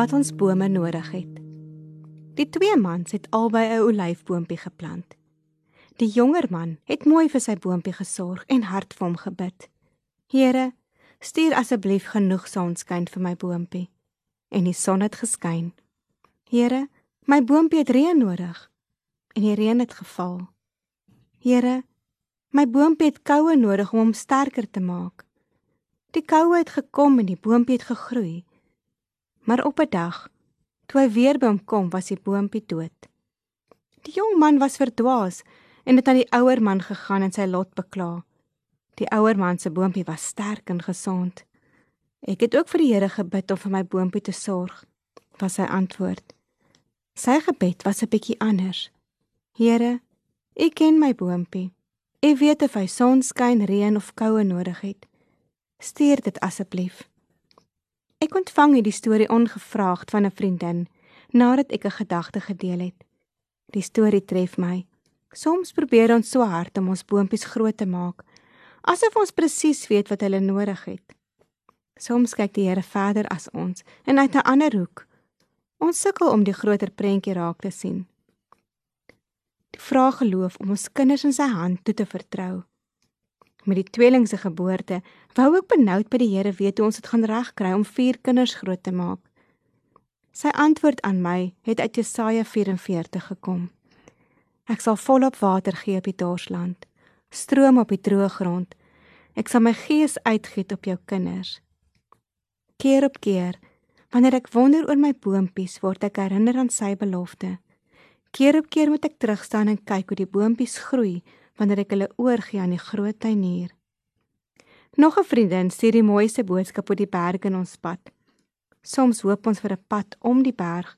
Wat ons bome nodig het. Die twee mans het albei 'n olyfboontjie geplant. Die jonger man het mooi vir sy boontjie gesorg en hard vir hom gebid. Here, stuur asseblief genoeg sonskyn vir my boontjie. En die son het geskyn. Here, my boontjie het reën nodig. En die reën het geval. Here, my boontjie het koue nodig om hom sterker te maak. Die koue het gekom en die boontjie het gegroei. Maar op 'n dag, toe hy weer by hom kom, was die boontjie dood. Die jong man was verdwaas en het aan die ouer man gegaan en sy lot bekla. Die ouer man se boontjie was sterk en gesond. Ek het ook vir die Here gebid om vir my boontjie te sorg, was sy antwoord. Sy gebed was 'n bietjie anders. Here, U ken my boontjie. U weet of hy sonskyn, reën of koue nodig het. Stuur dit asseblief. Ek ontvang hierdie storie ongevraagd van 'n vriendin nadat ek 'n gedagte gedeel het. Die storie tref my. Soms probeer ons so hard om ons boontjies groot te maak, asof ons presies weet wat hulle nodig het. Soms kyk die Here verder as ons en uit 'n ander hoek. Ons sukkel om die groter prentjie raak te sien. Die vraag geloof om ons kinders in sy hand toe te vertrou. Met die tweeling se geboorte, wou ek benoud by die Here weet hoe ons dit gaan regkry om vier kinders groot te maak. Sy antwoord aan my het uit Jesaja 44 gekom. Ek sal volop water gee op die dorsland, stroom op die droë grond. Ek sal my gees uitgiet op jou kinders. Keer op keer, wanneer ek wonder oor my boontjies, word ek herinner aan sy belofte. Keer op keer moet ek terugstaan en kyk hoe die boontjies groei wanneer ek hulle oorgie aan die groot tuinier. Nog 'n vriendin stuur die mooiste boodskap oor die berg in ons pad. Soms hoop ons vir 'n pad om die berg,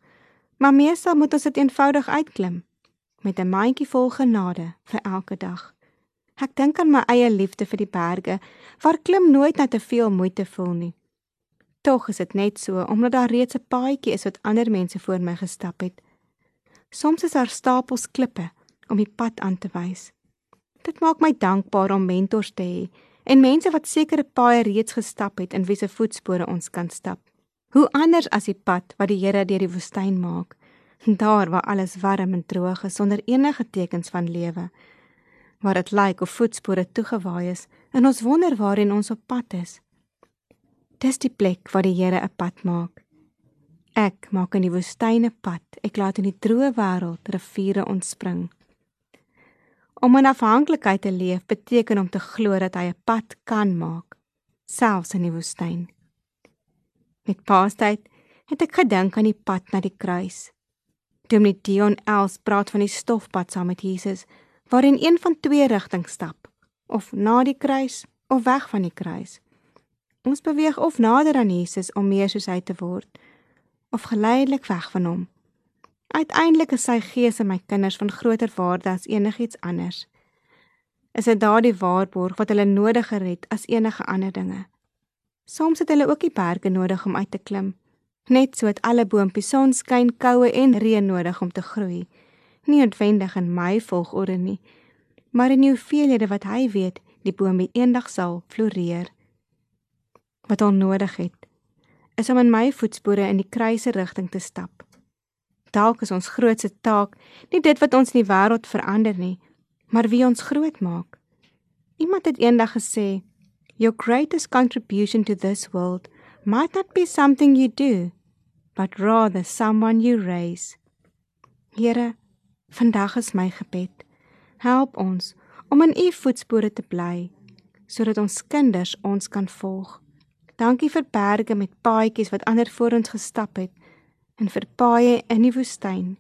maar meestal moet ons dit eenvoudig uitklim met 'n mandjie vol genade vir elke dag. Ek dink aan my eie liefde vir die berge, waar klim nooit na te veel moeite voel nie. Tog is dit net so omdat daar reeds 'n paadjie is wat ander mense voor my gestap het. Soms is daar stapels klippe om die pad aan te wys. Dit maak my dankbaar om mentors te hê en mense wat sekere paaie reeds gestap het en wie se voetspore ons kan stap. Hoe anders as die pad wat die Here deur die woestyn maak, daar waar alles warm en droog is sonder enige tekens van lewe, waar dit lyk of voetspore toegewaai is en ons wonder waarheen ons op pad is. Dis die plek waar die Here 'n pad maak. Ek maak in die woestyne pad. Ek laat in die droë wêreld riviere ontspring. Om in afhanklikheid te leef beteken om te glo dat hy 'n pad kan maak, selfs in die woestyn. Met Paastyd het ek gedink aan die pad na die kruis. Dominee Dion Els praat van die stofpad saam met Jesus, waarin een van twee rigtings stap, of na die kruis of weg van die kruis. Ons beweeg of nader aan Jesus om meer soos hy te word of geleidelik weg van hom. Uiteindelik is sy gees in my kinders van groter waarde as enigiets anders. Is dit daardie waarborg wat hulle nodiger het as enige ander dinge? Soms het hulle ook die berge nodig om uit te klim, net so het alle boontjies sonskyn, koue en reën nodig om te groei. Nie noodwendig in my volgorde nie, maar in die hoeveelhede wat hy weet die boontjie eendag sal floreer. Wat hom nodig het is om in my voetspore in die kruise rigting te stap. Dalk is ons grootste taak nie dit wat ons in die wêreld verander nie, maar wie ons groot maak. Iemand het eendag gesê, "Your greatest contribution to this world might not be something you do, but rather someone you raise." Here, vandag is my gebed. Help ons om in u voetspore te bly sodat ons kinders ons kan volg. Dankie vir berge met paadjies wat ander voor ons gestap het en vir paaie in die woestyn.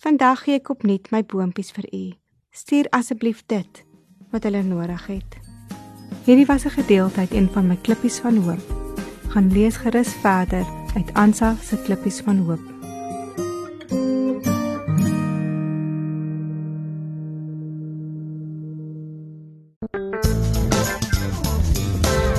Vandag gee ek opnuut my boontjies vir u. Stuur asseblief dit wat hulle nodig het. Hierdie was 'n gedeelte uit een van my klippies van hoop. Gaan lees gerus verder uit Ansa se klippies van hoop.